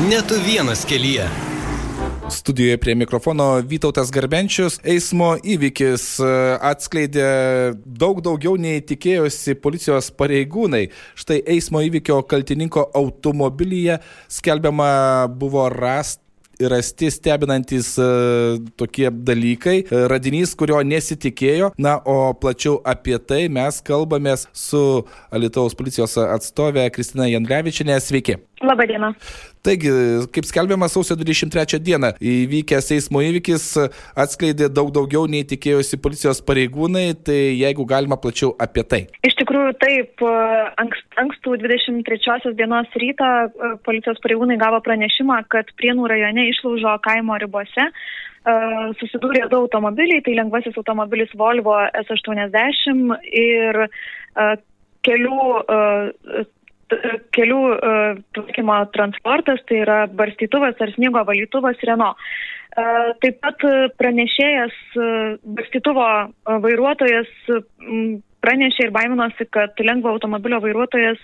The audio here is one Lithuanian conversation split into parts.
Netu vienas kelyje. Studijoje prie mikrofono Vytautas Garbenčius. Eismo įvykis e, atskleidė daug daugiau nei tikėjosi policijos pareigūnai. Štai eismo įvykio kaltininko automobilyje skelbiama buvo rast rasti stebinantis uh, tokie dalykai, radinys, kurio nesitikėjo. Na, o plačiau apie tai mes kalbamės su Alitaus policijos atstovė Kristina Jandrevičinė. Sveiki. Labadiena. Taigi, kaip skelbiama, sausio 23 dieną įvykęs eismo įvykis atskleidė daug daugiau nei tikėjosi policijos pareigūnai, tai jeigu galima plačiau apie tai. Iš tikrųjų, taip, ankstų 23 dienos rytą policijos pareigūnai gavo pranešimą, kad Prienų rajone išlaužo kaimo ribose susidūrė du automobiliai, tai lengvasis automobilis Volvo S80 ir kelių kelių uh, tvarkymo transportas, tai yra barstytuvas ar sniego valytuvas Renault. Uh, taip pat pranešėjas, uh, barstytuvo vairuotojas pranešė ir baiminosi, kad lengvo automobilio vairuotojas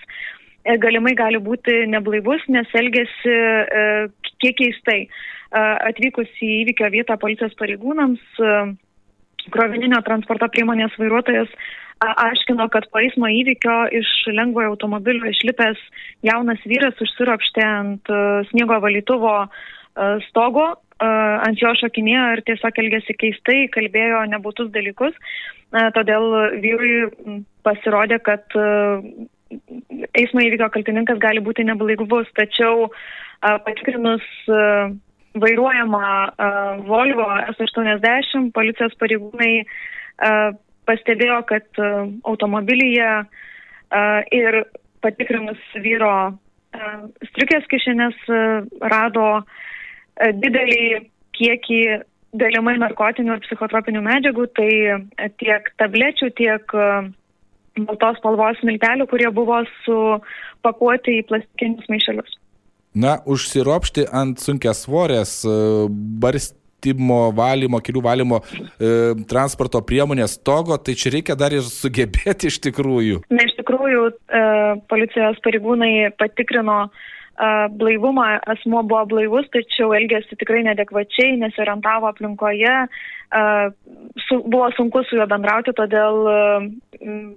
galimai gali būti neblaivus, nes elgesi kiek keistai. Atvykus į įvykio vietą policijos pareigūnams, krovininio transporto priemonės vairuotojas aiškino, kad po eismo įvykio iš lengvojo automobilio išlipęs jaunas vyras užsiropštė ant uh, sniego valytuvo uh, stogo, uh, ant jo šokinėjo ir tiesiog elgėsi keistai, kalbėjo nebūtus dalykus. Todėl vyrui pasirodė, kad eismo įvykio kaltininkas gali būti neblaivus, tačiau patikrinus vairuojamą Volvo S80 policijos pareigūnai pastebėjo, kad e, automobilyje e, ir patikrinus vyro e, striukės kišenės rado didelį kiekį galimai narkotinių ir psichotropinių medžiagų, tai tiek tablečių, tiek baltos spalvos miltelių, kurie buvo supakuoti į plastikinius maišelius. Na, užsiropšti ant sunkias svorės, barst švietimo valymo, kelių valymo e, transporto priemonės stogo, tai čia reikia dar ir sugebėti iš tikrųjų. Na, iš tikrųjų, e, policijos pareigūnai patikrino e, blaivumą, asmo buvo blaivus, tačiau elgėsi tikrai nedekvačiai, nesiorientavo aplinkoje, su, buvo sunku su juo bendrauti, todėl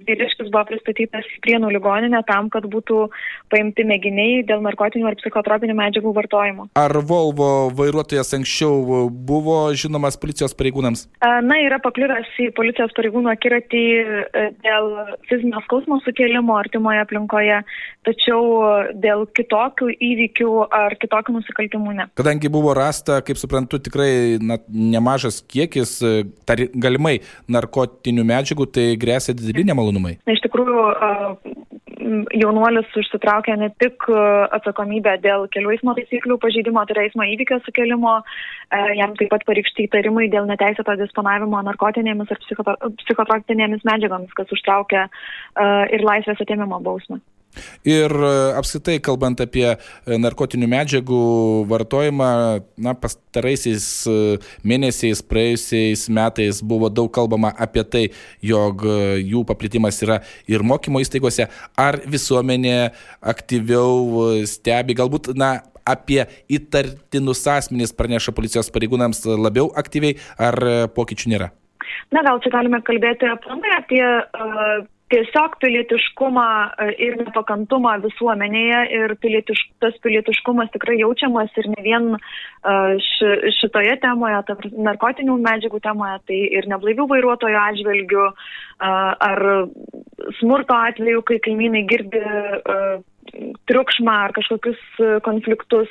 vyriškis buvo pristatytas į prienų ligoninę tam, kad būtų paimti mėginiai dėl narkotinių ar psichotropinių medžiagų vartojimo. Ar Volvo vairuotojas anksčiau buvo žinomas policijos pareigūnams? Na, yra pakliuvęs į policijos pareigūnų akiratį dėl fizinio skausmo sukėlimo artimoje aplinkoje, tačiau dėl kitokių įvykių ar kitokių nusikaltimų ne. Kadangi buvo rasta, kaip suprantu, tikrai na, nemažas kiekis kiekis e, tar, galimai narkotinių medžiagų, tai grėsia dideli nemalonumai. Iš tikrųjų, jaunuolis užsitraukė ne tik atsakomybę dėl kelių eismo taisyklių pažeidimo, tai yra eismo įvykio sukelimo, jam taip pat pareikšti įtarimai dėl neteisėto disponavimo narkotinėmis ar psichotropinėmis medžiagomis, kas užtraukia ir laisvės atėmimo bausmę. Ir e, apskritai, kalbant apie e, narkotinių medžiagų vartojimą, na, pastaraisiais e, mėnesiais, praėjusiais metais buvo daug kalbama apie tai, jog jų paplitimas yra ir mokymo įstaigose. Ar visuomenė aktyviau stebi, galbūt, na, apie įtartinus asmenys praneša policijos pareigūnams labiau aktyviai, ar pokyčių nėra? Na, gal čia galime kalbėti apie uh, tiesiog pilietiškumą e, ir nepakantumą visuomenėje ir pilietiš, tas pilietiškumas tikrai jaučiamas ir ne vien e, ši, šitoje temoje, narkotinių medžiagų temoje, tai ir neblaivių vairuotojų atžvilgių e, ar smurto atveju, kai kaimynai girdi triukšmą ar kažkokius konfliktus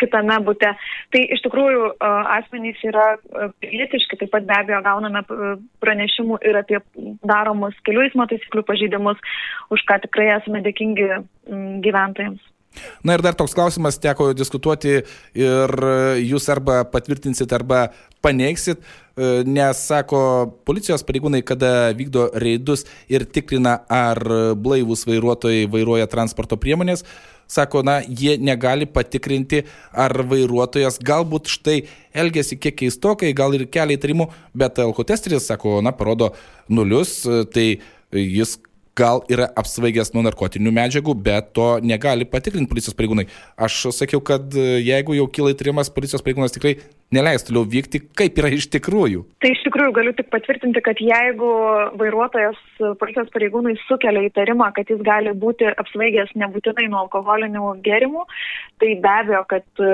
kitame būte. Tai iš tikrųjų asmenys yra pilietiški, taip pat be abejo gauname pranešimų ir apie daromus kelių eismo taisyklių pažeidimus, už ką tikrai esame dėkingi gyventojams. Na ir dar toks klausimas, teko diskutuoti ir jūs arba patvirtinsit, arba paneigsit, nes sako policijos pareigūnai, kada vykdo reidus ir tikrina, ar blaivus vairuotojai vairuoja transporto priemonės, sako, na, jie negali patikrinti, ar vairuotojas galbūt štai elgesi kiek keistokai, gal ir kelia įtarimų, bet alkotesteris, sako, na, parodo nulius, tai jis gal yra apsvaigęs nuo narkotinių medžiagų, bet to negali patikrinti policijos pareigūnai. Aš sakiau, kad jeigu jau kyla įtarimas, policijos pareigūnas tikrai neleis toliau vykti, kaip yra iš tikrųjų. Tai iš tikrųjų galiu tik patvirtinti, kad jeigu vairuotojas policijos pareigūnai sukelia įtarimą, kad jis gali būti apsvaigęs nebūtinai nuo alkoholinių gėrimų, tai be abejo, kad e,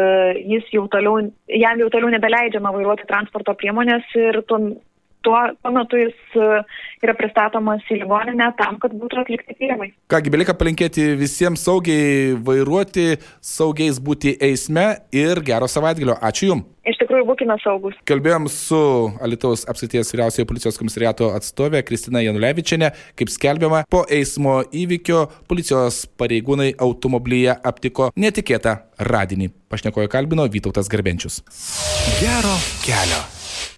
jis jau toliau, jam jau toliau nebeleidžiama vairuoti transporto priemonės ir tuo, tuo, metu jis e, yra pristatomas į ligoninę tam, kad būtų atlikti tyrimai. Kągi, belika palinkėti visiems saugiai vairuoti, saugiais būti eisme ir gero savaitgalio. Ačiū Jums. Iš tikrųjų, būkime saugus. Kalbėjom su Alitaus apskrities vyriausiojo policijos komisariato atstovė Kristina Janulevičiane. Kaip skelbiama, po eismo įvykio policijos pareigūnai automobilyje aptiko netikėtą radinį. Pašnekojo kalbino Vytautas Garbenčius. Gero kelio.